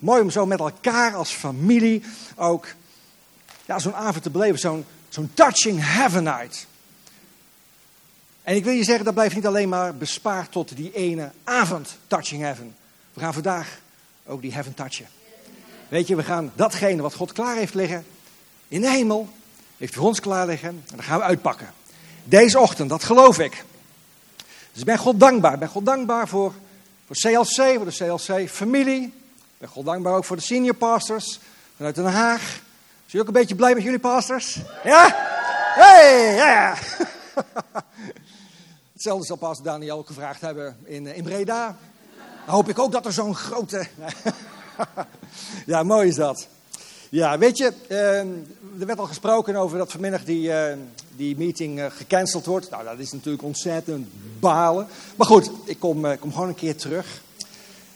Mooi om zo met elkaar als familie ook ja, zo'n avond te beleven. Zo'n touching heaven night. En ik wil je zeggen, dat blijft niet alleen maar bespaard tot die ene avond touching heaven. We gaan vandaag ook die heaven touchen. Weet je, we gaan datgene wat God klaar heeft liggen in de hemel, heeft voor ons klaar liggen. En dat gaan we uitpakken. Deze ochtend, dat geloof ik. Dus ik ben God dankbaar. Ik ben God dankbaar voor, voor CLC, voor de CLC-familie. Ben God dankbaar ook voor de senior pastors vanuit Den Haag. Zijn jullie ook een beetje blij met jullie pastors? Ja? Hey, ja! Hetzelfde zal pastor Daniel gevraagd hebben in, in Breda. Dan hoop ik ook dat er zo'n grote... ja, mooi is dat. Ja, weet je, uh, er werd al gesproken over dat vanmiddag die, uh, die meeting uh, gecanceld wordt. Nou, dat is natuurlijk ontzettend balen. Maar goed, ik kom, eh, kom gewoon een keer terug.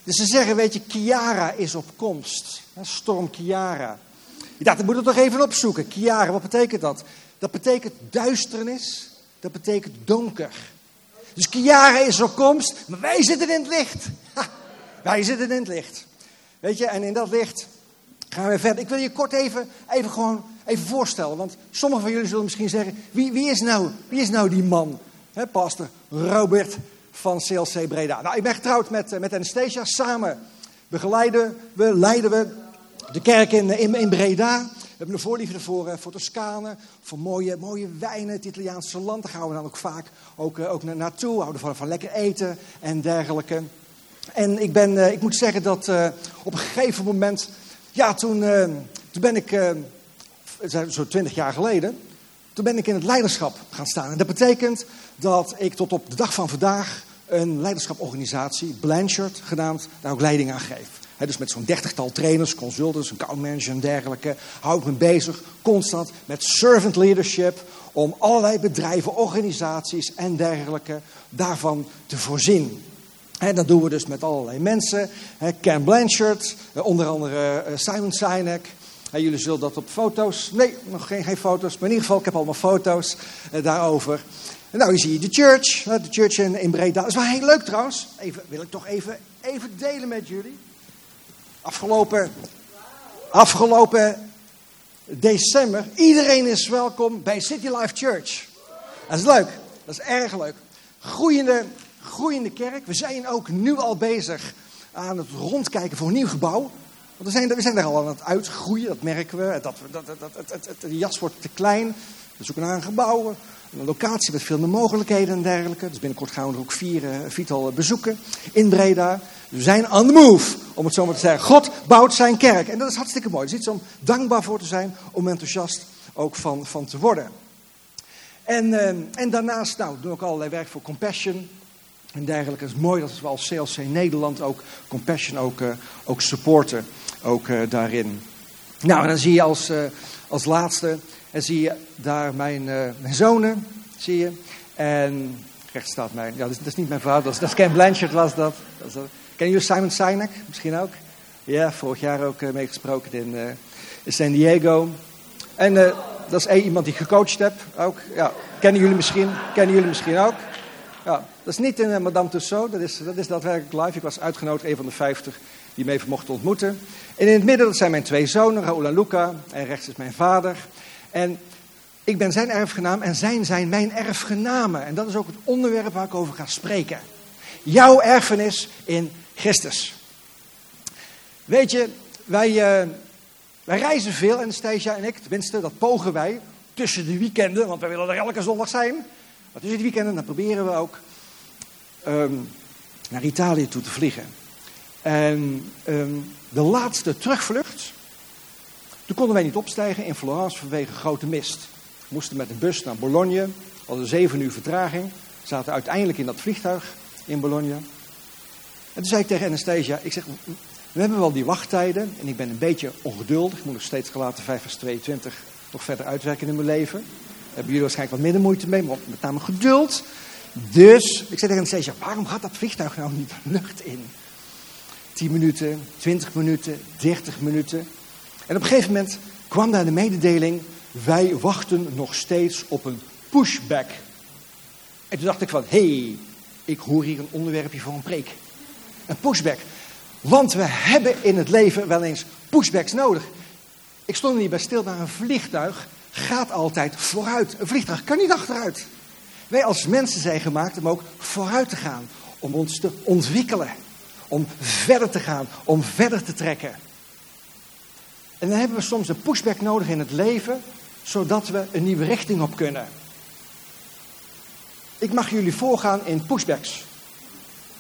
Dus ze zeggen, weet je, Kiara is op komst. Storm Kiara. Ik dacht, ik moet het toch even opzoeken. Kiara, wat betekent dat? Dat betekent duisternis. Dat betekent donker. Dus Kiara is op komst, maar wij zitten in het licht. Wij zitten in het licht. Weet je, en in dat licht gaan we verder. Ik wil je kort even, even gewoon even voorstellen. Want sommigen van jullie zullen misschien zeggen, wie, wie, is, nou, wie is nou die man? He, pastor Robert van CLC Breda. Nou, ik ben getrouwd met, eh, met Anastasia. Samen begeleiden we, leiden we de kerk in, in, in Breda. We hebben een voorliefde voor, eh, voor Toscane, voor mooie, mooie wijnen, het Italiaanse land. Daar gaan we dan ook vaak ook, eh, ook naartoe. Houden van, van lekker eten en dergelijke. En ik, ben, ik moet zeggen dat op een gegeven moment, ja, toen, toen ben ik, zo'n twintig jaar geleden, toen ben ik in het leiderschap gaan staan. En dat betekent dat ik tot op de dag van vandaag een leiderschaporganisatie, Blanchard genaamd, daar ook leiding aan geef. dus met zo'n dertigtal trainers, consultants, een account manager en dergelijke, hou ik me bezig constant met servant leadership om allerlei bedrijven, organisaties en dergelijke daarvan te voorzien. En dat doen we dus met allerlei mensen. Ken Blanchard, onder andere eh, Simon Sinek. Jullie zullen dat op foto's. Nee, nog geen, geen foto's. Maar in ieder geval, ik heb allemaal foto's eh, daarover. En nou, hier zie je de church. De church in, in. Dat is wel heel leuk trouwens. Even, wil ik toch even, even delen met jullie. Afgelopen, afgelopen december. Iedereen is welkom bij City Life Church. Dat is leuk. Dat is erg leuk. Groeiende, groeiende kerk. We zijn ook nu al bezig aan het rondkijken voor een nieuw gebouw. Want we zijn, we zijn er al aan het uitgroeien, dat merken we. Dat, dat, de jas wordt te klein. We zoeken naar een gebouw, een locatie met veel meer mogelijkheden en dergelijke. Dus binnenkort gaan we er ook vier, uh, viertal bezoeken in Breda. We zijn on the move, om het zo maar te zeggen. God bouwt zijn kerk. En dat is hartstikke mooi. Er is iets om dankbaar voor te zijn, om enthousiast ook van, van te worden. En, uh, en daarnaast nou, doen we ook allerlei werk voor Compassion en dergelijke. Het is mooi dat we als CLC Nederland ook Compassion ook, ook supporten, ook daarin. Nou, dan zie je als, als laatste en zie je daar mijn, uh, mijn zonen, zie je. En rechts staat mijn, ja, dat is, niet mijn vader, dat is, dat is Ken Blanchard was dat. dat, jullie Simon Sinek misschien ook? Ja, vorig jaar ook meegesproken in, San Diego. En dat is iemand die gecoacht heb ook. Ja, kennen jullie misschien, kennen jullie misschien ook. Ja, dat is niet in Madame Tussauds, dat is, dat is daadwerkelijk live. Ik was uitgenodigd, een van de vijftig die me even mochten ontmoeten. En in het midden, dat zijn mijn twee zonen, Raoul en Luca. En rechts is mijn vader. En ik ben zijn erfgenaam en zijn zijn mijn erfgenamen. En dat is ook het onderwerp waar ik over ga spreken. Jouw erfenis in Christus. Weet je, wij, uh, wij reizen veel, Anastasia en ik, tenminste, dat pogen wij. Tussen de weekenden, want wij willen er elke zondag zijn. Maar tussen de weekenden, dan proberen we ook um, naar Italië toe te vliegen. En um, de laatste terugvlucht, toen konden wij niet opstijgen in Florence vanwege grote mist. We moesten met de bus naar Bologna. We hadden zeven uur vertraging. Zaten uiteindelijk in dat vliegtuig in Bologna. En toen zei ik tegen Anastasia, ik zeg, we hebben wel die wachttijden en ik ben een beetje ongeduldig. Ik moet nog steeds gelaten 5 vers 22 nog verder uitwerken in mijn leven. Daar hebben jullie waarschijnlijk wat minder moeite mee, maar met name geduld. Dus, ik zei tegen Anastasia, waarom gaat dat vliegtuig nou niet de lucht in? 10 minuten, 20 minuten, 30 minuten. En op een gegeven moment kwam daar de mededeling: wij wachten nog steeds op een pushback. En toen dacht ik van, hé, hey, ik hoor hier een onderwerpje voor een preek. Een pushback. Want we hebben in het leven wel eens pushbacks nodig. Ik stond er niet bij stil, maar een vliegtuig gaat altijd vooruit. Een vliegtuig kan niet achteruit. Wij als mensen zijn gemaakt om ook vooruit te gaan. Om ons te ontwikkelen. Om verder te gaan. Om verder te trekken. En dan hebben we soms een pushback nodig in het leven. Zodat we een nieuwe richting op kunnen. Ik mag jullie voorgaan in pushbacks.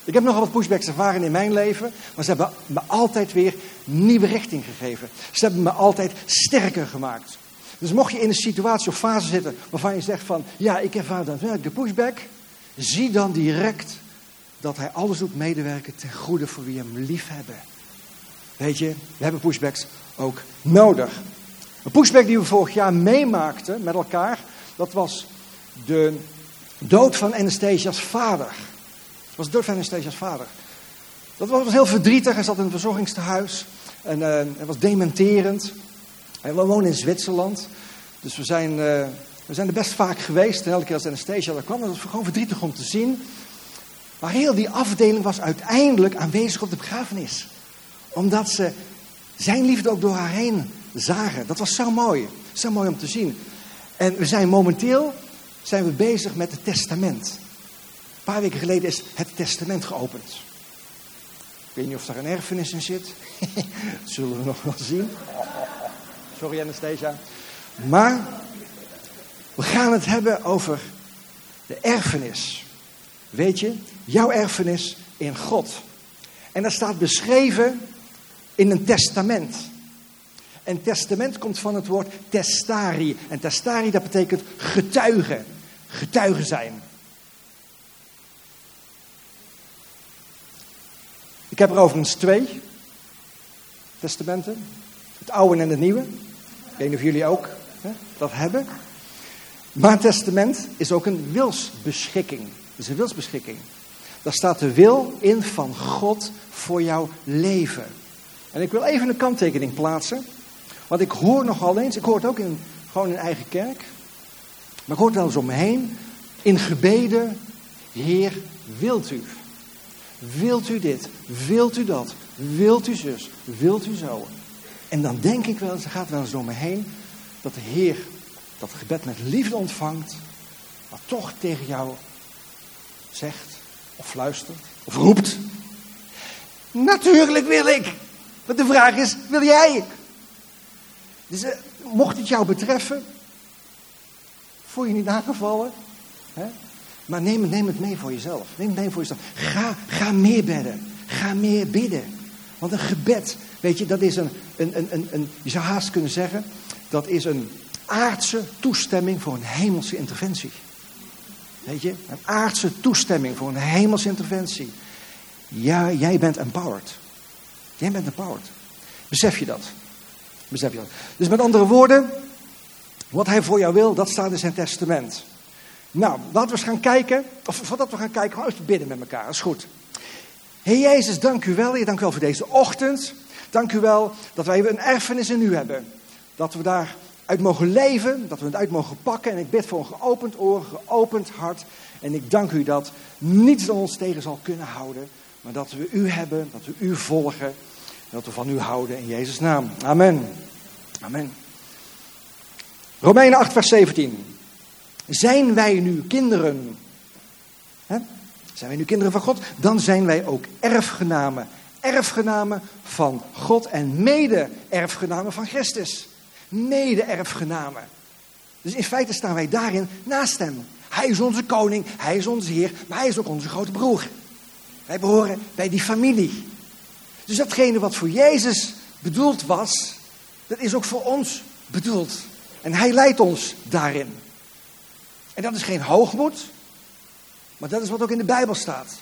Ik heb nogal wat pushbacks ervaren in mijn leven, maar ze hebben me altijd weer nieuwe richting gegeven. Ze hebben me altijd sterker gemaakt. Dus mocht je in een situatie of fase zitten waarvan je zegt van, ja, ik ervaar daadwerkelijk de pushback, zie dan direct dat hij alles doet medewerken ten goede voor wie hem lief hebben. Weet je, we hebben pushbacks ook nodig. Een pushback die we vorig jaar meemaakten met elkaar, dat was de dood van Anastasia's vader. Dat was de dood van Anastasia's vader. Dat was heel verdrietig. Hij zat in een verzorgingstehuis. En uh, hij was dementerend. En we in Zwitserland. Dus we zijn, uh, we zijn er best vaak geweest. En elke keer als Anastasia er kwam, dat was gewoon verdrietig om te zien. Maar heel die afdeling was uiteindelijk aanwezig op de begrafenis. Omdat ze zijn liefde ook door haar heen zagen. Dat was zo mooi. Zo mooi om te zien. En we zijn momenteel zijn we bezig met het testament. Een paar weken geleden is het testament geopend. Ik weet niet of daar een erfenis in zit. dat zullen we nog wel zien. Sorry Anastasia. Maar we gaan het hebben over de erfenis. Weet je, jouw erfenis in God. En dat staat beschreven in een testament. En testament komt van het woord testari. En testari dat betekent getuige. Getuige zijn. Ik heb er overigens twee testamenten. Het oude en het nieuwe. Ik weet niet of jullie ook hè, dat hebben. Maar een testament is ook een wilsbeschikking. Het is een wilsbeschikking. Daar staat de wil in van God voor jouw leven. En ik wil even een kanttekening plaatsen. Want ik hoor nogal eens, ik hoor het ook in, gewoon in eigen kerk. Maar ik hoor het wel eens om me heen. In gebeden, Heer, wilt u? Wilt u dit? Wilt u dat? Wilt u zus? Wilt u zo? En dan denk ik wel er gaat wel eens door me heen, dat de Heer dat gebed met liefde ontvangt, maar toch tegen jou zegt, of fluistert, of roept. Natuurlijk wil ik. Want de vraag is, wil jij? Dus eh, mocht het jou betreffen, voel je niet aangevallen, hè? Maar neem, neem het mee voor jezelf. Neem het mee voor jezelf. Ga, ga meer bidden. Ga meer bidden. Want een gebed, weet je, dat is een, een, een, een, een je zou haast kunnen zeggen, dat is een aardse toestemming voor een hemelse interventie. Weet je, een aardse toestemming voor een hemelse interventie. Ja, jij bent empowered. Jij bent empowered. Besef je dat? Besef je dat? Dus met andere woorden, wat hij voor jou wil, dat staat in zijn testament. Nou, laten we eens gaan kijken. Of voordat we gaan kijken, we eens bidden met elkaar. Dat is goed. Heer Jezus, dank u wel. Heer, dank u wel voor deze ochtend. Dank u wel dat wij een erfenis in u hebben. Dat we daaruit mogen leven, dat we het uit mogen pakken. En ik bid voor een geopend oor, geopend hart. En ik dank u dat niets ons tegen zal kunnen houden. Maar dat we u hebben, dat we u volgen. En dat we van u houden in Jezus' naam. Amen. Amen. Romeinen 8, vers 17. Zijn wij nu kinderen? Hè? Zijn wij nu kinderen van God? Dan zijn wij ook erfgenamen. Erfgenamen van God en mede-erfgenamen van Christus. Mede-erfgenamen. Dus in feite staan wij daarin naast hem. Hij is onze koning, hij is onze Heer, maar hij is ook onze grote broer. Wij behoren bij die familie. Dus datgene wat voor Jezus bedoeld was, dat is ook voor ons bedoeld. En hij leidt ons daarin. En dat is geen hoogmoed, maar dat is wat ook in de Bijbel staat.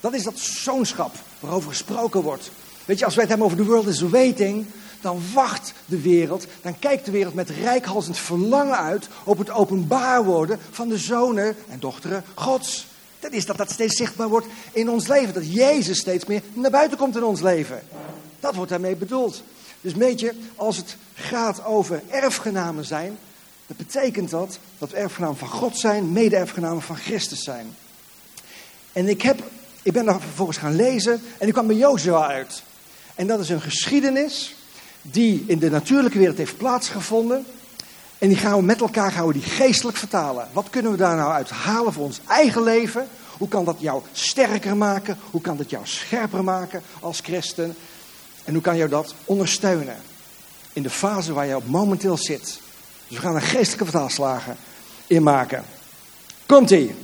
Dat is dat zoonschap waarover gesproken wordt. Weet je, als wij het hebben over de world is waiting, dan wacht de wereld, dan kijkt de wereld met rijkhalsend verlangen uit op het openbaar worden van de zonen en dochteren Gods. Dat is dat dat steeds zichtbaar wordt in ons leven, dat Jezus steeds meer naar buiten komt in ons leven. Dat wordt daarmee bedoeld. Dus weet je, als het gaat over erfgenamen zijn, dat betekent dat dat we erfgenamen van God zijn, mede-erfgenamen van Christus zijn. En ik heb ik ben daar vervolgens gaan lezen en ik kwam bij Jozua uit. En dat is een geschiedenis die in de natuurlijke wereld heeft plaatsgevonden. En die gaan we met elkaar gaan we die geestelijk vertalen. Wat kunnen we daar nou uit halen voor ons eigen leven? Hoe kan dat jou sterker maken? Hoe kan dat jou scherper maken als christen? En hoe kan jou dat ondersteunen in de fase waar je op momenteel zit? Dus we gaan een geestelijke vertaalslagen in maken. Komt-ie.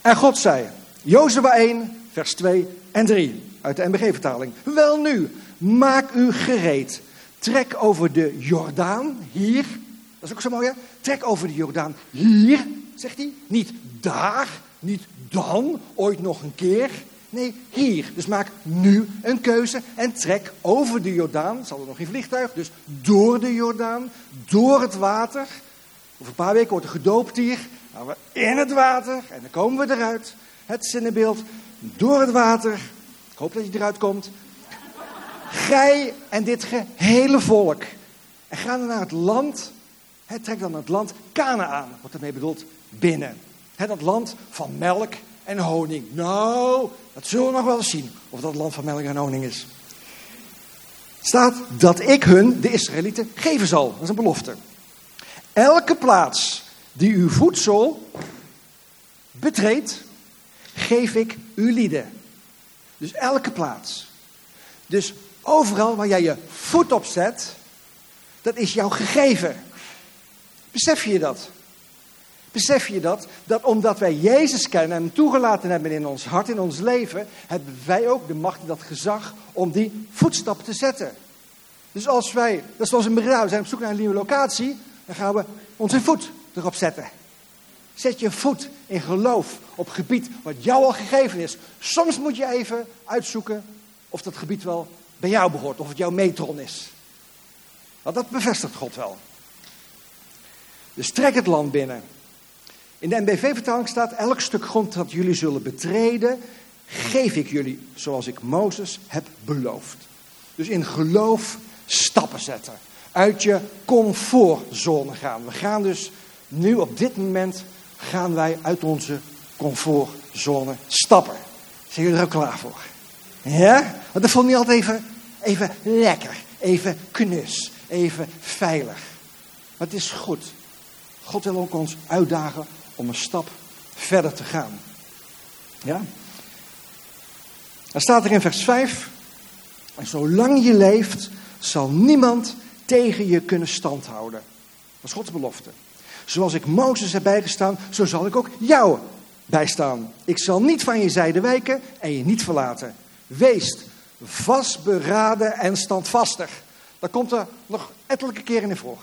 En God zei, Jozua 1, vers 2 en 3 uit de MBG-vertaling. Wel nu, maak u gereed. Trek over de Jordaan, hier. Dat is ook zo mooi, hè? Trek over de Jordaan, hier, zegt hij. Niet daar, niet dan, ooit nog een keer. Nee, hier. Dus maak nu een keuze en trek over de Jordaan. Zal er nog geen vliegtuig, dus door de Jordaan, door het water. Over een paar weken wordt er gedoopt hier. gaan we in het water en dan komen we eruit. Het zinnenbeeld door het water. Ik hoop dat je eruit komt. Gij en dit gehele volk. En ga dan naar het land. Het trekt dan het land Canaan. Wordt ermee bedoeld binnen. He, dat land van melk en honing. Nou, dat zullen we nog wel eens zien. Of dat land van melk en honing is. Staat dat ik hun, de Israëlieten, geven zal. Dat is een belofte. Elke plaats die uw voedsel betreedt, geef ik uw lieden. Dus elke plaats. Dus overal waar jij je voet op zet, dat is jouw gegeven. Besef je dat? Besef je dat? Dat omdat wij Jezus kennen en toegelaten hebben in ons hart, in ons leven, hebben wij ook de macht en dat gezag om die voetstap te zetten. Dus als wij, dat is zoals een bedrijf, we zijn op zoek naar een nieuwe locatie, dan gaan we onze voet erop zetten. Zet je voet in geloof op gebied wat jou al gegeven is. Soms moet je even uitzoeken of dat gebied wel bij jou behoort, of het jouw metron is. Want dat bevestigt God wel. Dus trek het land binnen. In de NBV-vertaling staat: Elk stuk grond dat jullie zullen betreden, geef ik jullie zoals ik Mozes heb beloofd. Dus in geloof stappen zetten. Uit je comfortzone gaan. We gaan dus nu op dit moment gaan wij uit onze comfortzone stappen. Zijn jullie er ook klaar voor? Ja? Want dat vond je altijd even, even lekker, even knus, even veilig. Maar het is goed. God wil ook ons uitdagen om een stap verder te gaan. Ja? Dan staat er in vers 5. En zolang je leeft, zal niemand tegen je kunnen standhouden. Dat is Gods belofte. Zoals ik Mozes heb bijgestaan, zo zal ik ook jou bijstaan. Ik zal niet van je zijde wijken en je niet verlaten. Wees vastberaden en standvastig. Dat komt er nog ettelijke keren in voor.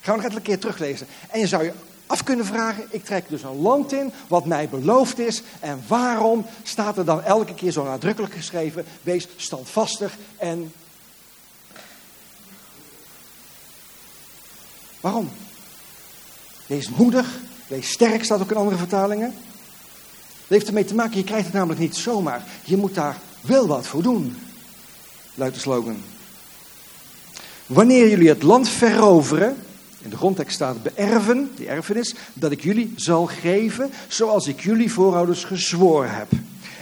Gaan we nog ettelijke keer teruglezen. En je zou je af kunnen vragen, ik trek dus een land in wat mij beloofd is. En waarom staat er dan elke keer zo nadrukkelijk geschreven, wees standvastig en... Waarom? Wees moedig, wees sterk, staat ook in andere vertalingen. Dat heeft ermee te maken, je krijgt het namelijk niet zomaar. Je moet daar wel wat voor doen, luidt de slogan. Wanneer jullie het land veroveren, in de grondtekst staat beërven, die erfenis, dat ik jullie zal geven zoals ik jullie voorouders gezworen heb.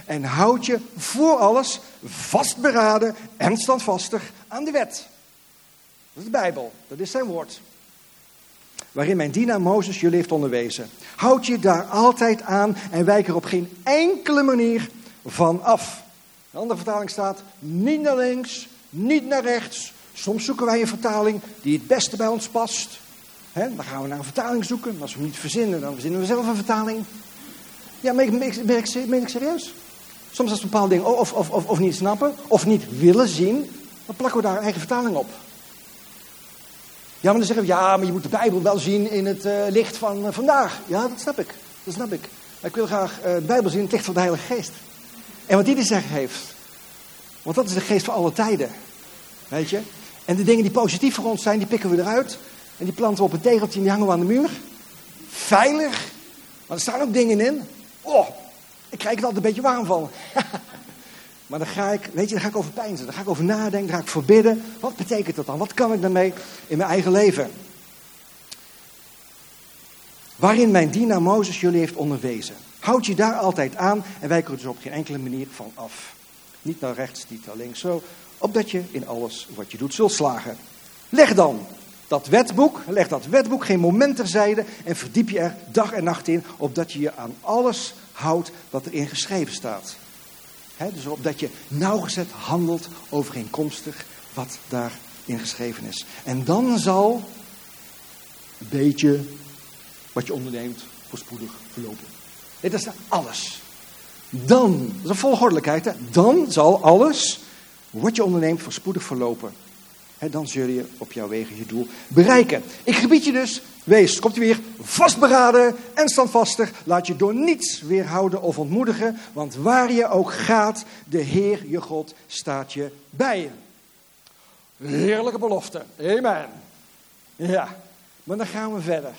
En houd je voor alles vastberaden en standvastig aan de wet. Dat is de Bijbel, dat is zijn woord waarin mijn dienaar Mozes jullie heeft onderwezen. Houd je daar altijd aan en wijk er op geen enkele manier van af. De andere vertaling staat niet naar links, niet naar rechts. Soms zoeken wij een vertaling die het beste bij ons past. dan gaan we naar een vertaling zoeken. Als we niet verzinnen, dan verzinnen we zelf een vertaling. Ja, meen ik, ik serieus? Soms als we bepaalde dingen of, of, of, of niet snappen, of niet willen zien, dan plakken we daar een eigen vertaling op. Ja, maar dan zeggen we, ja, maar je moet de Bijbel wel zien in het uh, licht van uh, vandaag. Ja, dat snap ik. Dat snap ik. Maar ik wil graag de Bijbel zien in het licht van de Heilige Geest. En wat die te zeggen heeft. Want dat is de geest van alle tijden. Weet je? En de dingen die positief voor ons zijn, die pikken we eruit. En die planten we op een tegeltje en die hangen we aan de muur. Veilig. Maar er staan ook dingen in. Oh, ik krijg het altijd een beetje warm van. Maar dan ga ik, weet je, daar ga ik over pijnzen. Daar ga ik over nadenken, daar ga ik verbidden. Wat betekent dat dan? Wat kan ik daarmee in mijn eigen leven? Waarin mijn dienaar Mozes jullie heeft onderwezen. Houd je daar altijd aan en wijk er dus op geen enkele manier van af. Niet naar rechts, niet naar links, zo. Opdat je in alles wat je doet zult slagen. Leg dan dat wetboek, leg dat wetboek geen moment terzijde en verdiep je er dag en nacht in, opdat je je aan alles houdt wat erin geschreven staat. dus opdat je nauwgezet handelt overeenkomstig wat daarin geschreven is. En dan zal een beetje wat je onderneemt voorspoedig verlopen. Dit is alles. Dan, dat is een dan zal alles wat je onderneemt voorspoedig verlopen. He, dan zul je op jouw wegen je doel bereiken. Ik gebied je dus, wees, komt u weer, vastberaden en standvastig. Laat je door niets weerhouden of ontmoedigen. Want waar je ook gaat, de Heer je God staat je bij je. Heerlijke belofte. Amen. Ja, maar dan gaan we verder.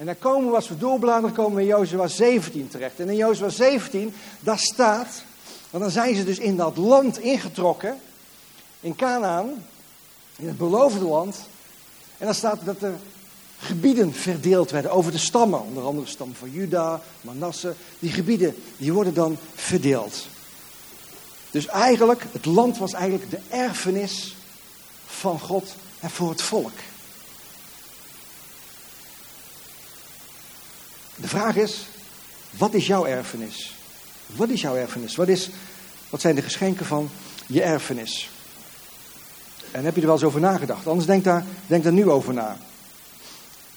En dan komen we, als we doorbladeren, komen we in Jozua 17 terecht. En in Jozua 17, daar staat, want dan zijn ze dus in dat land ingetrokken, in Canaan, in het beloofde land. En dan staat dat er gebieden verdeeld werden over de stammen. Onder andere de stam van Juda, Manasse. Die gebieden die worden dan verdeeld. Dus eigenlijk, het land was eigenlijk de erfenis van God en voor het volk. De vraag is, wat is jouw erfenis? Wat is jouw erfenis? Wat, is, wat zijn de geschenken van je erfenis? En heb je er wel eens over nagedacht? Anders denk daar, denk daar nu over na.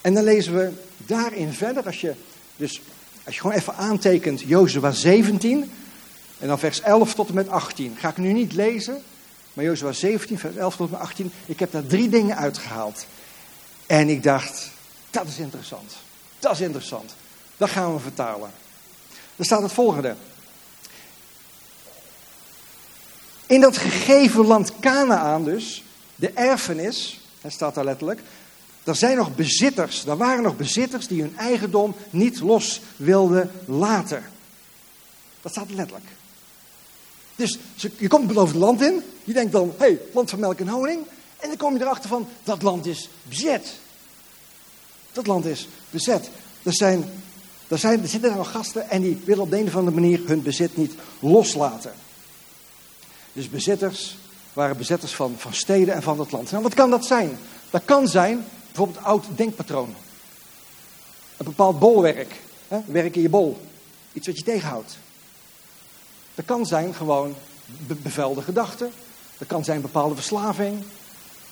En dan lezen we daarin verder, als je, dus, als je gewoon even aantekent Jozua 17, en dan vers 11 tot en met 18. Ga ik nu niet lezen, maar Jozua 17, vers 11 tot en met 18. Ik heb daar drie dingen uitgehaald. En ik dacht, dat is interessant. Dat is interessant. Dat gaan we vertalen. Er staat het volgende. In dat gegeven land Canaan dus, de erfenis, hij staat daar letterlijk, er zijn nog bezitters, er waren nog bezitters die hun eigendom niet los wilden laten. Dat staat letterlijk. Dus je komt het beloofde land in, je denkt dan, hé, hey, land van melk en honing, en dan kom je erachter van, dat land is bezet. Dat land is bezet. Er, zijn, er, zijn, er zitten gasten en die willen op de een of andere manier hun bezit niet loslaten. Dus bezitters waren bezetters van, van steden en van het land. Nou, wat kan dat zijn? Dat kan zijn bijvoorbeeld oud denkpatroon. Een bepaald bolwerk. Hè? Werk in je bol. Iets wat je tegenhoudt. Dat kan zijn gewoon be bevelde gedachten. Dat kan zijn bepaalde verslaving.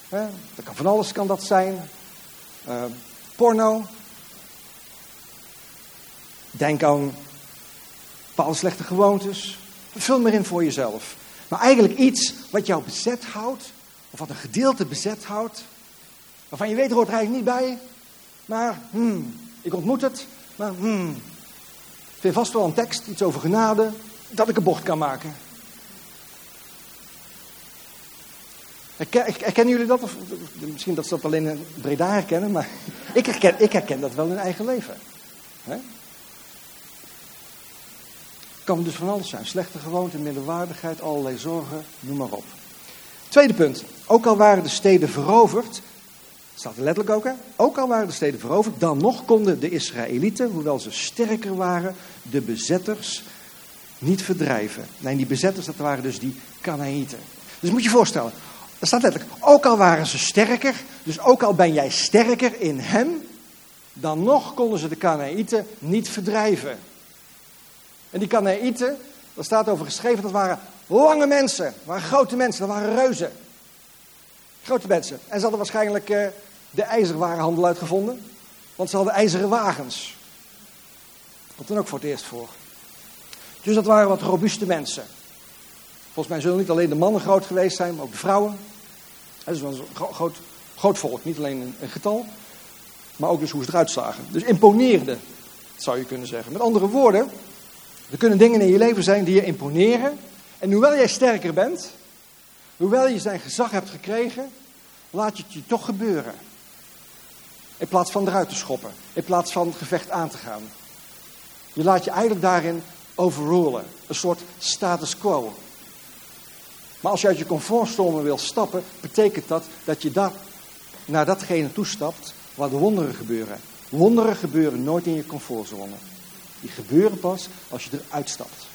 Hè? Dat kan van alles kan dat zijn. Uh, porno. Denk aan bepaalde slechte gewoontes. Vul maar in voor jezelf. Maar eigenlijk iets wat jou bezet houdt, of wat een gedeelte bezet houdt, waarvan je weet, hoort er eigenlijk niet bij, maar hmm, ik ontmoet het, maar hmm, ik vind vast wel een tekst, iets over genade, dat ik een bocht kan maken. Herkennen jullie dat? Of, misschien dat ze dat alleen in Breda herkennen, maar ik herken, ik herken dat wel in eigen leven. He? Kan dus van alles zijn. Slechte gewoonten, middelwaardigheid, allerlei zorgen, noem maar op. Tweede punt. Ook al waren de steden veroverd, staat er letterlijk ook, hè? Ook al waren de steden veroverd, dan nog konden de Israëlieten, hoewel ze sterker waren, de bezetters niet verdrijven. Nee, die bezetters, dat waren dus die Kanaïten. Dus moet je je voorstellen, er staat letterlijk, ook al waren ze sterker, dus ook al ben jij sterker in hem, dan nog konden ze de Kanaïten niet verdrijven. En die Kanaïten, daar staat over geschreven, dat waren lange mensen. Dat waren grote mensen, dat waren reuzen. Grote mensen. En ze hadden waarschijnlijk uh, de ijzerwarenhandel uitgevonden. Want ze hadden ijzeren wagens. Komt dan ook voor het eerst voor. Dus dat waren wat robuuste mensen. Volgens mij zullen niet alleen de mannen groot geweest zijn, maar ook de vrouwen. Dat is een groot, groot volk, niet alleen een getal. Maar ook dus hoe ze eruit zagen. Dus imponeerde, zou je kunnen zeggen. Met andere woorden, er kunnen dingen in je leven zijn die je imponeren. En hoewel jij sterker bent, hoewel je zijn gezag hebt gekregen, laat je het je toch gebeuren. In plaats van eruit te schoppen, in plaats van het gevecht aan te gaan. Je laat je eigenlijk daarin overrulen, een soort status quo. Maar als je uit je comfortzone wil stappen, betekent dat dat je dat, naar datgene toestapt waar de wonderen gebeuren. Wonderen gebeuren nooit in je comfortzone. Die gebeuren pas als je eruit stapt.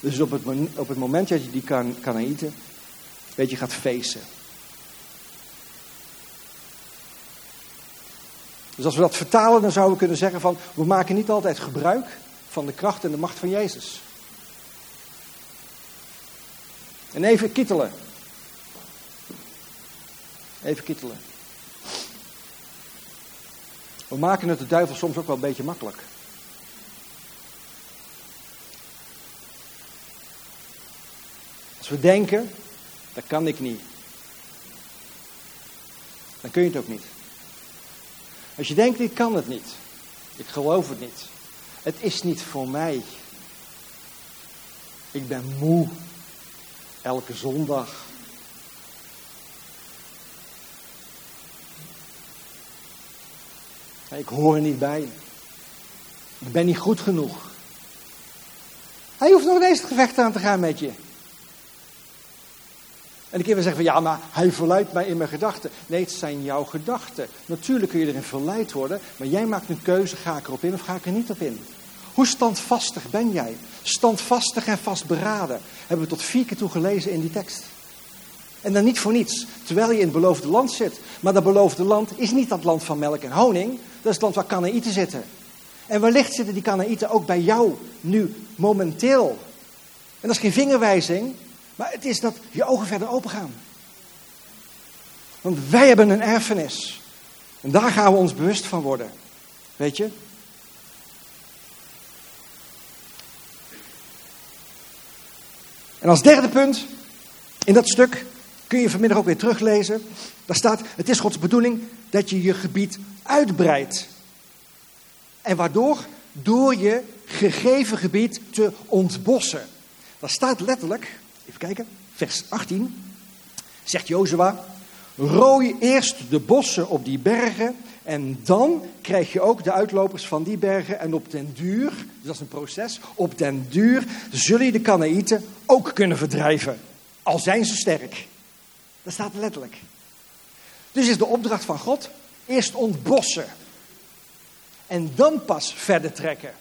Dus op het, op het moment dat je die kan, eten, weet je, gaat feesten. Dus als we dat vertalen, dan zouden we kunnen zeggen van, we maken niet altijd gebruik van de kracht en de macht van Jezus. En even kittelen. Even kittelen. We maken het de duivel soms ook wel een beetje makkelijk. Als we denken, dat kan ik niet. Dan kun je het ook niet. Als je denkt, ik kan het niet. Ik geloof het niet. Het is niet voor mij. Ik ben moe. Elke zondag. Ik hoor er niet bij. Ik ben niet goed genoeg. Hij hoeft nog eens het gevecht aan te gaan met je. En ik weer zeggen van ja, maar hij verleidt mij in mijn gedachten. Nee, het zijn jouw gedachten. Natuurlijk kun je erin verleid worden, maar jij maakt een keuze, ga ik erop in of ga ik er niet op in? Hoe standvastig ben jij? Standvastig en vastberaden. Hebben we tot vier keer toe gelezen in die tekst. En dan niet voor niets, terwijl je in het beloofde land zit. Maar dat beloofde land is niet dat land van melk en honing. Dat is het land waar Kanaïten zitten. En wellicht zitten die Kanaïten ook bij jou nu, momenteel. En dat is geen vingerwijzing, maar het is dat je ogen verder open gaan. Want wij hebben een erfenis. En daar gaan we ons bewust van worden. Weet je? En als derde punt in dat stuk kun je vanmiddag ook weer teruglezen. Daar staat: Het is Gods bedoeling dat je je gebied uitbreidt. En waardoor? Door je gegeven gebied te ontbossen. Daar staat letterlijk, even kijken, vers 18, zegt Jozua, rooi eerst de bossen op die bergen en dan krijg je ook de uitlopers van die bergen en op den duur, dus dat is een proces, op den duur zullen je de Kanaïten ook kunnen verdrijven, al zijn ze sterk. Dat staat letterlijk. Dus is de opdracht van God eerst ontbossen en dan pas verder trekken.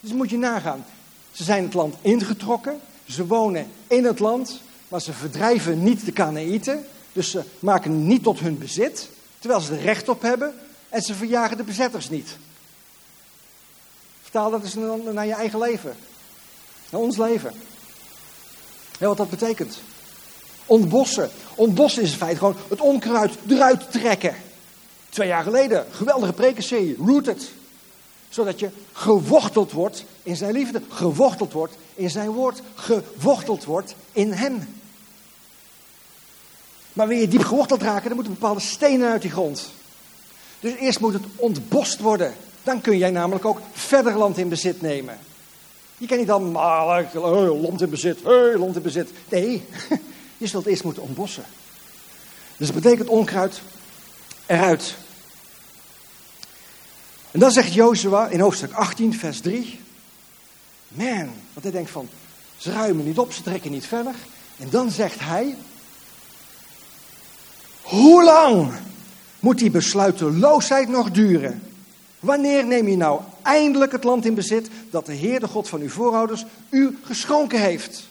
Dus moet je nagaan. Ze zijn het land ingetrokken. Ze wonen in het land. Maar ze verdrijven niet de Kanaïten. Dus ze maken niet tot hun bezit. Terwijl ze er recht op hebben. En ze verjagen de bezetters niet. Vertaal dat eens naar je eigen leven. Naar ons leven. Ja, wat dat betekent. Ontbossen. Ontbossen is in feite gewoon het onkruid eruit trekken. Twee jaar geleden, geweldige prekenserie, Rooted. Zodat je geworteld wordt in zijn liefde, geworteld wordt in zijn woord, geworteld wordt in hem. Maar wil je diep geworteld raken, dan moeten bepaalde stenen uit die grond. Dus eerst moet het ontbost worden. Dan kun jij namelijk ook verder land in bezit nemen. Je kan niet dan, maar, land in bezit, hey, land in bezit. Nee, je zult eerst moeten ontbossen. Dus dat betekent onkruid eruit. En dan zegt Jozua in hoofdstuk 18, vers 3. Man, wat hij denkt van, ze ruimen niet op, ze trekken niet verder. En dan zegt hij, hoe lang moet die besluiteloosheid nog duren? Wanneer neem je nou eindelijk het land in bezit dat de Heer, de God van uw voorouders, u geschonken heeft?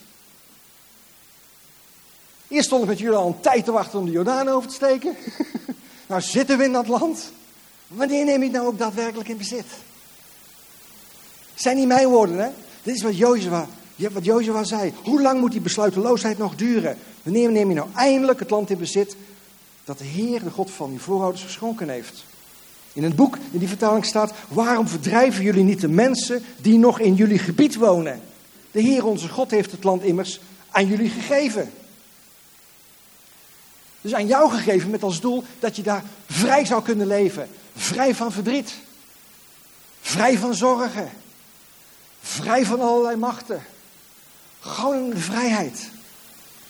Eerst stond ik met jullie al een tijd te wachten om de Jordaan over te steken. nou zitten we in dat land. Wanneer neem ik nou ook daadwerkelijk in bezit? zijn niet mijn woorden, hè? Dit is wat Jozua, wat zei. Hoe lang moet die besluiteloosheid nog duren? Wanneer neem je nou eindelijk het land in bezit dat de Heer, de God van uw voorouders, geschonken heeft? In het boek, in die vertaling staat, waarom verdrijven jullie niet de mensen die nog in jullie gebied wonen? De Heer, onze God, heeft het land immers aan jullie gegeven. Dus aan jou gegeven met als doel dat je daar vrij zou kunnen leven. Vrij van verdriet. Vrij van zorgen. Vrij van allerlei machten. Gewoon vrijheid.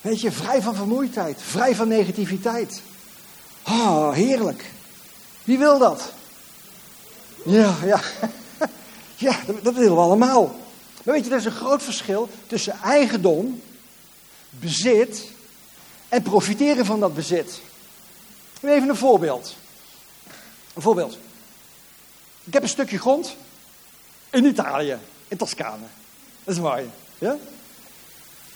Weet je, vrij van vermoeidheid. Vrij van negativiteit. Oh, heerlijk. Wie wil dat? Ja, ja. Ja, dat willen we allemaal. Maar weet je, er is een groot verschil tussen eigendom, bezit en profiteren van dat bezit. Even een voorbeeld. Een voorbeeld. Ik heb een stukje grond In Italië, in Toscane. Dat is mooi. Ja?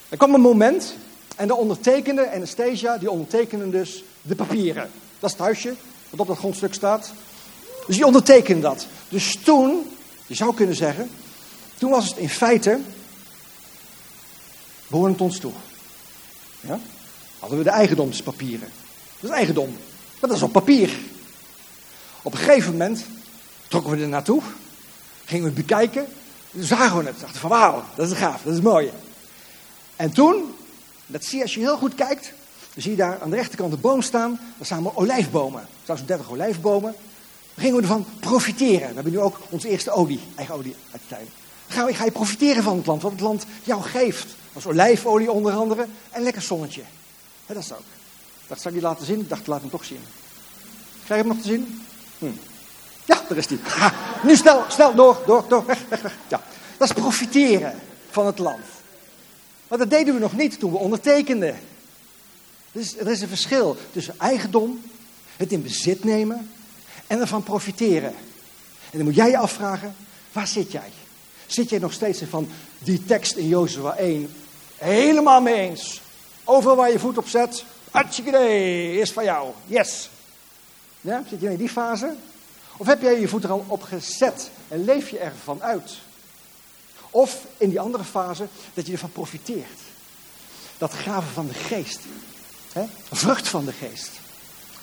Er kwam een moment en de ondertekende, Anastasia, die ondertekende dus de papieren. Dat is het huisje wat op dat grondstuk staat. Dus die ondertekende dat. Dus toen, je zou kunnen zeggen, toen was het in feite, behoorde het ons toe. Ja? Hadden we de eigendomspapieren. Dat is eigendom. Maar dat is op papier. Op een gegeven moment trokken we er naartoe. Gingen we bekijken. Zagen we het. Dachten van wauw, dat is gaaf, dat is mooi. En toen, dat zie je als je heel goed kijkt. Dan zie je daar aan de rechterkant de boom staan. Daar staan we olijfbomen. Zo'n 30 olijfbomen. Dan gingen we ervan profiteren. We hebben nu ook onze eerste olie, eigen olie uit de tuin. Ga je, ga je profiteren van het land, wat het land jou geeft. Is olijfolie onder andere en lekker zonnetje. dat is ook. Dat zou ik je laten zien. Ik dacht, laat hem toch zien. Krijg je hem nog te zien? Hm. Daar is hij. Nu snel, snel, door, door, door. Ja. Dat is profiteren van het land. Maar dat deden we nog niet toen we ondertekenden. Dus er is een verschil tussen eigendom, het in bezit nemen en ervan profiteren. En dan moet jij je afvragen, waar zit jij? Zit jij nog steeds van die tekst in Jozua 1 helemaal mee eens? Overal waar je voet op zet, Atjikidee, is van jou. Yes. Zit je in die fase? Of heb jij je voet er al op gezet en leef je ervan uit? Of in die andere fase dat je ervan profiteert. Dat gaven van de geest. Hè? Vrucht van de geest.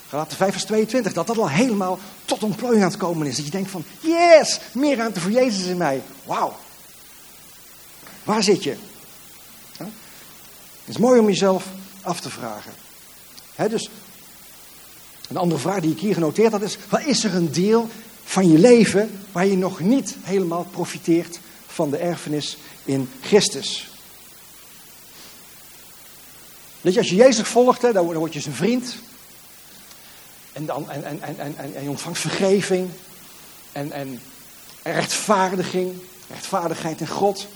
Galaten 5 vers 22, dat dat al helemaal tot ontplooiing aan het komen is. Dat je denkt van, yes, meer ruimte voor Jezus in mij. Wauw. Waar zit je? Het is mooi om jezelf af te vragen. dus een andere vraag die ik hier genoteerd had is: wat is er een deel van je leven waar je nog niet helemaal profiteert van de erfenis in Christus? Weet je, als je Jezus volgt, dan word je zijn vriend. En, dan, en, en, en, en, en je ontvangt vergeving. En, en rechtvaardiging. Rechtvaardigheid in God.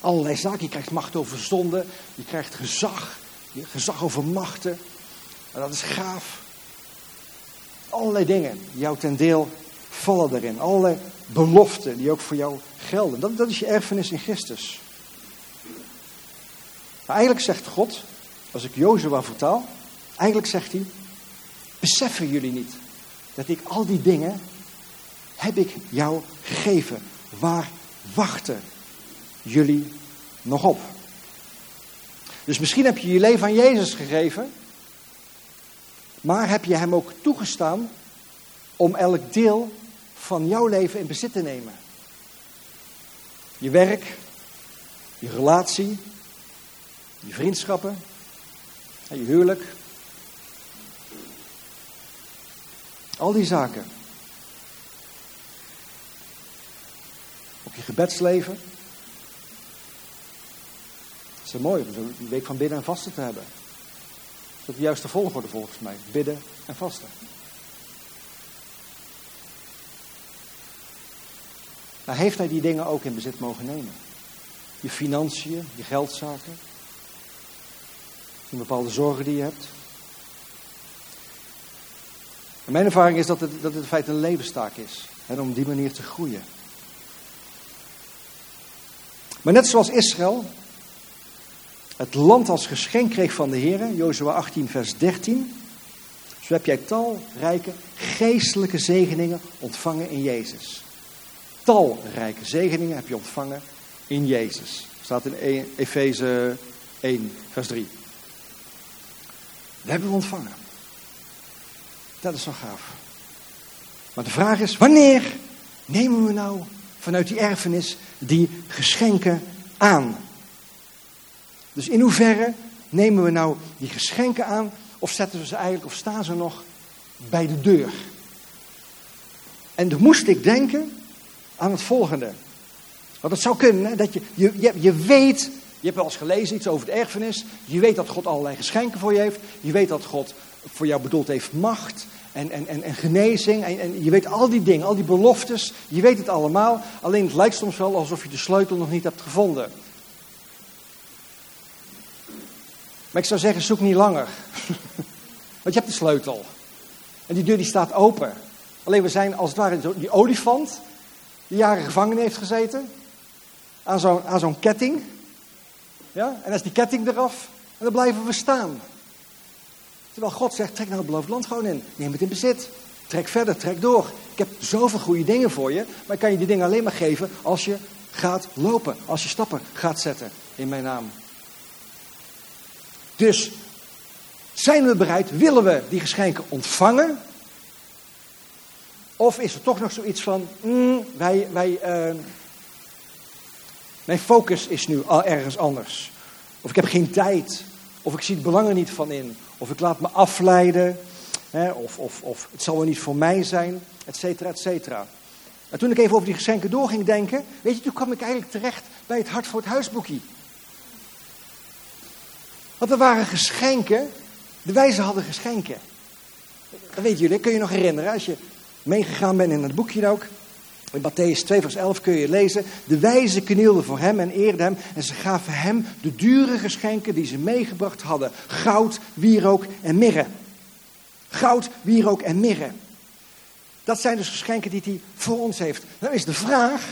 Allerlei zaken. Je krijgt macht over zonde. Je krijgt gezag. Gezag over machten. En dat is gaaf. Allerlei dingen die jou ten deel vallen erin. Allerlei beloften die ook voor jou gelden. Dat, dat is je erfenis in Christus. Maar eigenlijk zegt God, als ik Jozua vertaal, eigenlijk zegt hij, beseffen jullie niet dat ik al die dingen heb ik jou gegeven. Waar wachten jullie nog op? Dus misschien heb je je leven aan Jezus gegeven, maar heb je hem ook toegestaan om elk deel van jouw leven in bezit te nemen? Je werk, je relatie, je vriendschappen, je huwelijk. Al die zaken. Op je gebedsleven. Het is mooi om een week van bidden en vasten te hebben. Dat is de juiste volgorde volgens mij. Bidden en vasten. Maar heeft hij die dingen ook in bezit mogen nemen? Je financiën, je geldzaken, bepaalde zorgen die je hebt. Mijn ervaring is dat het, dat het in feite een levenstaak is. En om die manier te groeien. Maar net zoals Israël het land als geschenk kreeg van de Heer, Jozua 18, vers 13. Zo heb jij talrijke geestelijke zegeningen ontvangen in Jezus. Talrijke zegeningen heb je ontvangen in Jezus. Staat in e- Efeze 1, vers 3. Dat hebben we ontvangen. Dat is zo gaaf. Maar de vraag is, wanneer nemen we nou vanuit die erfenis die geschenken aan? Dus in hoeverre nemen we nou die geschenken aan of zetten we ze eigenlijk of staan ze nog bij de deur? En toen moest ik denken aan het volgende. Want het zou kunnen dat je, je, je, je weet je hebt wel eens gelezen iets over de erfenis. Je weet dat God allerlei geschenken voor je heeft. Je weet dat God voor jou bedoeld heeft macht en, en, en, en genezing. En, en je weet al die dingen, al die beloftes. Je weet het allemaal. Alleen het lijkt soms wel alsof je de sleutel nog niet hebt gevonden. Maar ik zou zeggen, zoek niet langer. Want je hebt de sleutel. En die deur die staat open. Alleen we zijn als het ware die olifant. die jaren gevangen heeft gezeten. Aan zo'n aan zo'n ketting. Ja? En dan is die ketting eraf. En dan blijven we staan. Terwijl God zegt, trek naar het beloofd land gewoon in. Neem het in bezit. Trek verder, trek door. Ik heb zoveel goede dingen voor je. Maar ik kan je die dingen alleen maar geven als je gaat lopen. Als je stappen gaat zetten in mijn naam. Dus zijn we bereid, willen we die geschenken ontvangen? Of is er toch nog zoiets van, mm, wij, wij, uh, mijn focus is nu al ergens anders. Of ik heb geen tijd. Of ik zie het belang er niet van in. Of ik laat me afleiden. Hè, of, of, of het zal wel niet voor mij zijn. Et cetera, et cetera. En toen ik even over die geschenken door ging denken. Weet je, toen kwam ik eigenlijk terecht bij het Hart voor het Huisboekje. Want er waren geschenken. De wijzen hadden geschenken. Dat weten jullie, kun je nog herinneren. Als je meegegaan bent in het boekje ook. In Matthäus 2 vers 11 kun je lezen. De wijzen knielden voor hem en eerden hem. En ze gaven hem de dure geschenken die ze meegebracht hadden. Goud, wierook en mirre. Goud, wierook en mirre. Dat zijn dus geschenken die hij voor ons heeft. Dan is de vraag,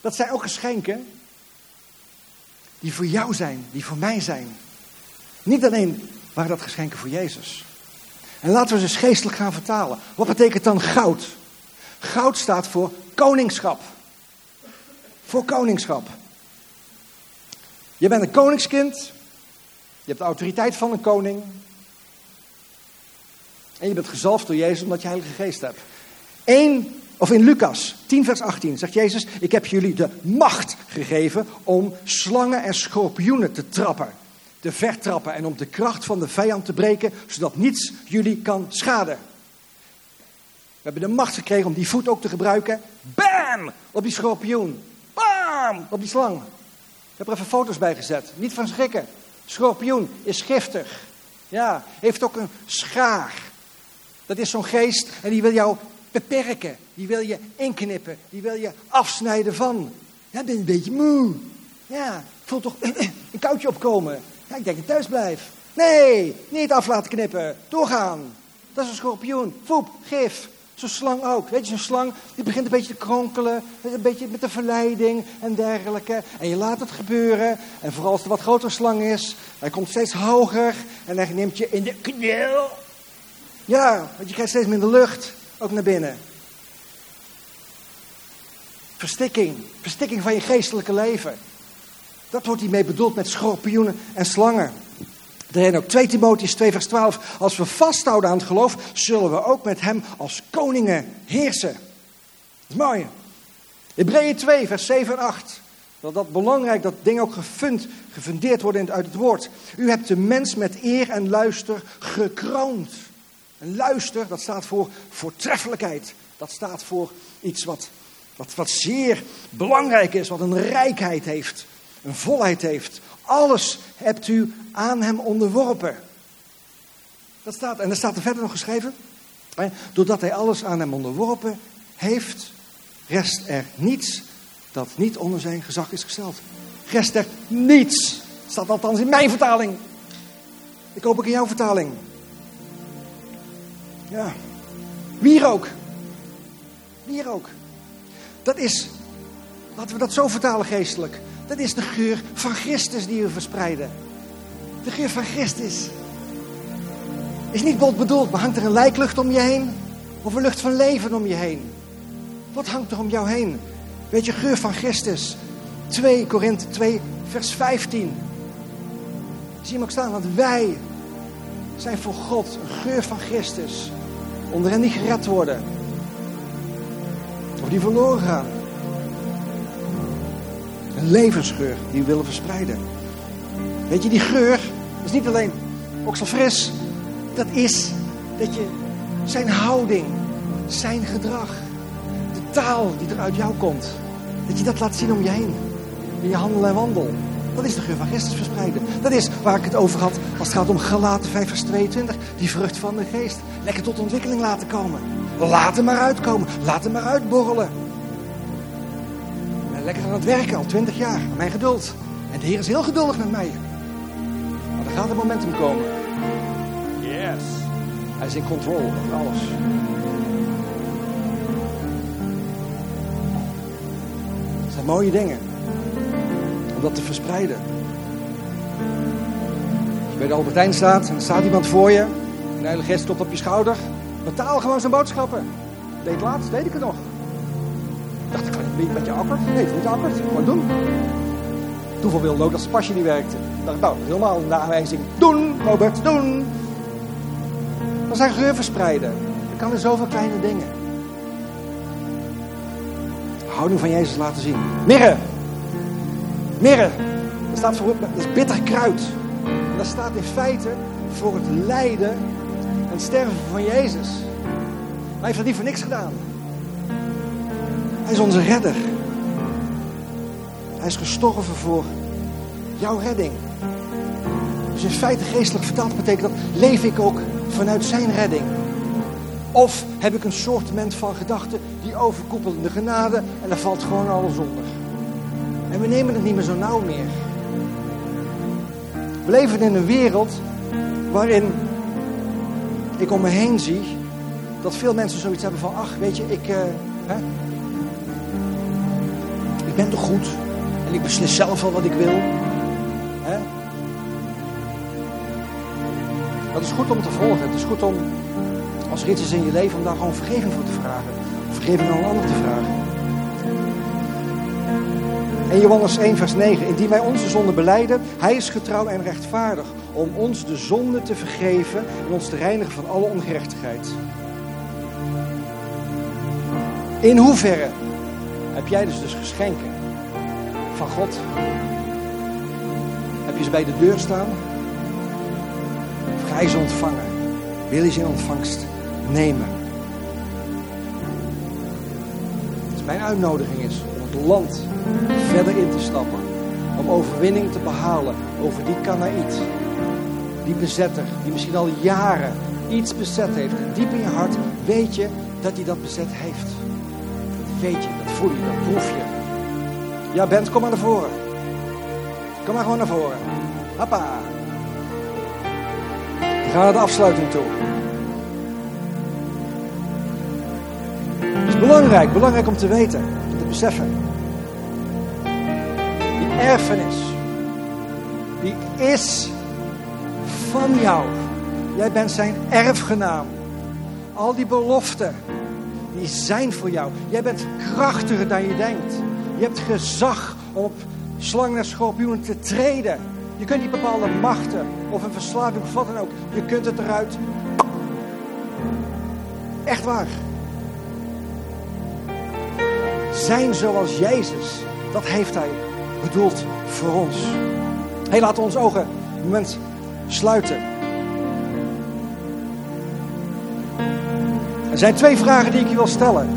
dat zijn ook geschenken die voor jou zijn, die voor mij zijn. Niet alleen waren dat geschenken voor Jezus. En laten we ze geestelijk gaan vertalen. Wat betekent dan goud? Goud staat voor koningschap. Voor koningschap. Je bent een koningskind. Je hebt de autoriteit van een koning. En je bent gezalfd door Jezus omdat je Heilige Geest hebt. 1, of in Lucas 10, vers 18 zegt Jezus: Ik heb jullie de macht gegeven om slangen en schorpioenen te trappen te vertrappen en om de kracht van de vijand te breken, zodat niets jullie kan schaden. We hebben de macht gekregen om die voet ook te gebruiken. Bam! Op die schorpioen. Bam! Op die slang. Ik heb er even foto's bij gezet. Niet van schrikken. Schorpioen is giftig. Ja, heeft ook een schaar. Dat is zo'n geest en die wil jou beperken. Die wil je inknippen. Die wil je afsnijden van. Ja, ben je een beetje moe. Ja, voel toch een koudje opkomen. Ja, ik denk dat ik thuis blijf. Nee, niet af laten knippen. Doorgaan. Dat is een schorpioen. Voep, gif. Zo'n slang ook. Weet je, zo'n slang die begint een beetje te kronkelen. Een beetje met de verleiding en dergelijke. En je laat het gebeuren. En vooral als een wat grotere slang is. Hij komt steeds hoger. En hij neemt je in de knil. Ja, want je krijgt steeds minder lucht. Ook naar binnen. Verstikking. Verstikking van je geestelijke leven. Dat wordt hiermee bedoeld met schorpioenen en slangen. Er ook 2 Timotheus 2 vers 12. Als we vasthouden aan het geloof, zullen we ook met hem als koningen heersen. Dat is mooi. Hebreeën 2 vers 7 en 8. Dat dat belangrijk, dat ding ook gefund, gefundeerd wordt uit het woord. U hebt de mens met eer en luister gekroond. En luister, dat staat voor voortreffelijkheid. Dat staat voor iets wat, wat, wat zeer belangrijk is, wat een rijkheid heeft een volheid heeft. Alles hebt u aan hem onderworpen. Dat staat, en er staat er verder nog geschreven. Doordat hij alles aan hem onderworpen heeft, rest er niets dat niet onder zijn gezag is gesteld. Rest er niets. Staat althans in mijn vertaling. Ik hoop ook in jouw vertaling. Ja. Wierook. Wierook. Dat is, laten we dat zo vertalen geestelijk. Dat is de geur van Christus die we verspreiden. De geur van Christus. Is niet bot bedoeld, maar hangt er een lijklucht om je heen? Of een lucht van leven om je heen? Wat hangt er om jou heen? Weet je, geur van Christus. 2 Korinthe 2, vers 15. Zie hem ook staan? Want wij zijn voor God een geur van Christus. Onder hen die gered worden. Of die verloren gaan. Een levensgeur die we willen verspreiden. Weet je, die geur is niet alleen ook zo fris. Dat is dat je zijn houding, zijn gedrag, de taal die er uit jou komt. Dat je dat laat zien om je heen. In je handel en wandel. Dat is de geur van Christus verspreiden. Dat is waar ik het over had als het gaat om Galaten 5 vers 22. Die vrucht van de geest. Lekker tot ontwikkeling laten komen. Laat hem maar uitkomen. Laat hem maar uitborrelen lekker aan het werken, al twintig jaar. Mijn geduld. En de Heer is heel geduldig met mij. Maar er gaat een momentum komen. Yes. Hij is in controle over alles. mooie dingen. Om dat te verspreiden. Als je bij de Albertijn staat en er staat iemand voor je. En de Heilige Geest klopt op je schouder. Betaal gewoon zijn boodschappen. Deed laatst, weet ik het nog. Dacht, ik niet met je akkerd. Nee, niet akkerd. Gewoon doen. Toeval wilde ook dat zijn pasje niet werkte. Dacht, nou, helemaal een aanwijzing. Doen, Robert, doen. Dan zijn geur verspreiden. Dat kan in zoveel kleine dingen. Houding van Jezus laten zien. Mirre. Mirre. Dat staat voor, dat is bitter kruid. En dat staat in feite voor het lijden en het sterven van Jezus. hij heeft dat niet voor niks gedaan. Hij is onze redder. Hij is gestorven voor jouw redding. Dus in feite geestelijk vertaald betekent dat, leef ik ook vanuit zijn redding? Of heb ik een soortement van gedachten die overkoepelen de genade en daar valt gewoon alles onder. En we nemen het niet meer zo nauw meer. We leven in een wereld waarin ik om me heen zie dat veel mensen zoiets hebben van, ach weet je, ik, uh, hè, ben toch goed en ik beslis zelf wel wat ik wil. Hè? Dat is goed om te volgen. Het is goed om, als er iets is in je leven, om daar gewoon vergeving voor te vragen. Vergeving aan een ander te vragen. En Johannes 1, vers 9. Indien wij onze zonde beleiden, hij is getrouw en rechtvaardig om ons de zonde te vergeven en ons te reinigen van alle ongerechtigheid. In hoeverre heb jij dus dus geschenken van God? Heb je ze bij de deur staan? Of ga ze ontvangen? Wil je ze in ontvangst nemen? Dus mijn uitnodiging is om het land verder in te stappen. Om overwinning te behalen over die Kanaït. Die bezetter, die misschien al jaren iets bezet heeft. En diep in je hart weet je dat hij dat bezet heeft. Weet je, dat voel je, dat proef je. Ja, Bent, kom maar naar voren. Kom maar gewoon naar voren. Hoppa. We gaan naar de afsluiting toe. Het is belangrijk, belangrijk om te weten, om te beseffen. Die erfenis, die is van jou. Jij bent zijn erfgenaam. Al die beloften, die zijn voor jou. Jij bent krachtiger dan je denkt. Je hebt gezag op slangen en schorpioenen te treden. Je kunt niet bepaalde machten of een verslaving of wat dan ook. Je kunt het eruit. Echt waar. Zijn zoals Jezus, dat heeft hij bedoeld voor ons. Laten we ons ogen een moment sluiten. Er zijn twee vragen die ik je wil stellen.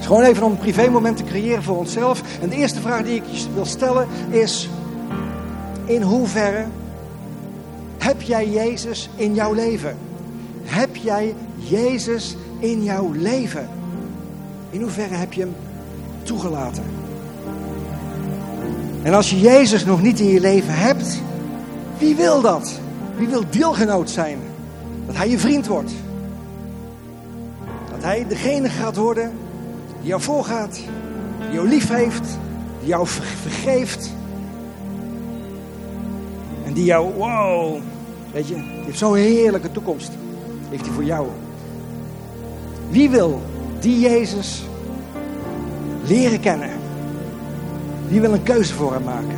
Gewoon even om een privé moment te creëren voor onszelf. En de eerste vraag die ik je wil stellen is: in hoeverre heb jij Jezus in jouw leven? Heb jij Jezus in jouw leven? In hoeverre heb je hem toegelaten? En als je Jezus nog niet in je leven hebt, wie wil dat? Wie wil deelgenoot zijn? Dat hij je vriend wordt. Dat hij degene gaat worden die jou voorgaat, die jou lief heeft, die jou vergeeft. En die jou, wow, weet je, die heeft zo'n heerlijke toekomst. Heeft hij voor jou. Wie wil die Jezus leren kennen? Wie wil een keuze voor hem maken?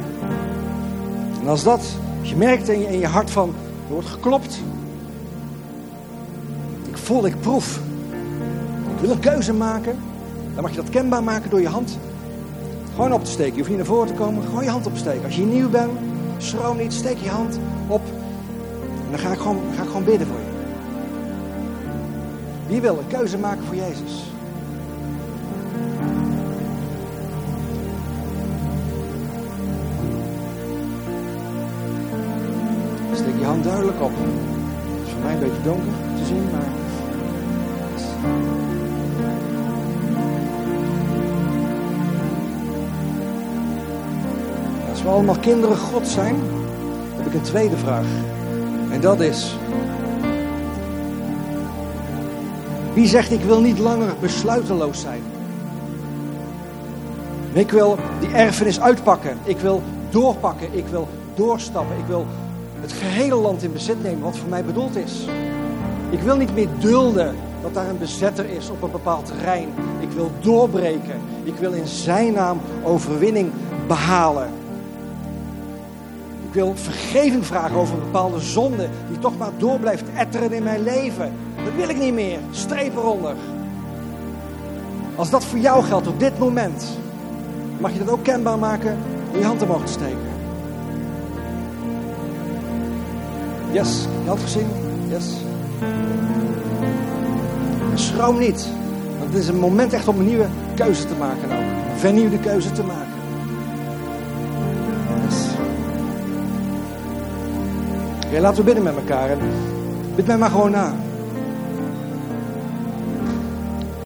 En als dat, als je merkt in je, in je hart van, er wordt geklopt. Voel, ik proef. Wil een keuze maken. Dan mag je dat kenbaar maken door je hand gewoon op te steken. Je hoeft niet naar voren te komen, gewoon je hand opsteken. Als je nieuw bent, schroom niet, steek je hand op. En dan ga ik gewoon, ga ik gewoon bidden voor je. Wie wil een keuze maken voor Jezus? Steek je hand duidelijk op. Het is voor mij een beetje donker te zien, maar we allemaal kinderen God zijn, heb ik een tweede vraag. En dat is: wie zegt ik wil niet langer besluiteloos zijn? ik wil die erfenis uitpakken. Ik wil doorpakken. Ik wil doorstappen. Ik wil het gehele land in bezit nemen wat voor mij bedoeld is. Ik wil niet meer dulden dat daar een bezetter is op een bepaald terrein. Ik wil doorbreken. Ik wil in zijn naam overwinning behalen. Ik wil vergeving vragen over een bepaalde zonde die toch maar door blijft etteren in mijn leven. Dat wil ik niet meer. Streep eronder. Als dat voor jou geldt op dit moment, mag je dat ook kenbaar maken door je hand omhoog te steken. Yes, je had gezien? Yes. Schroom niet. Want het is een moment echt om een nieuwe keuze te maken ook. Een vernieuwde keuze te maken. Oké, laten we met elkaar. En bid mij maar gewoon na.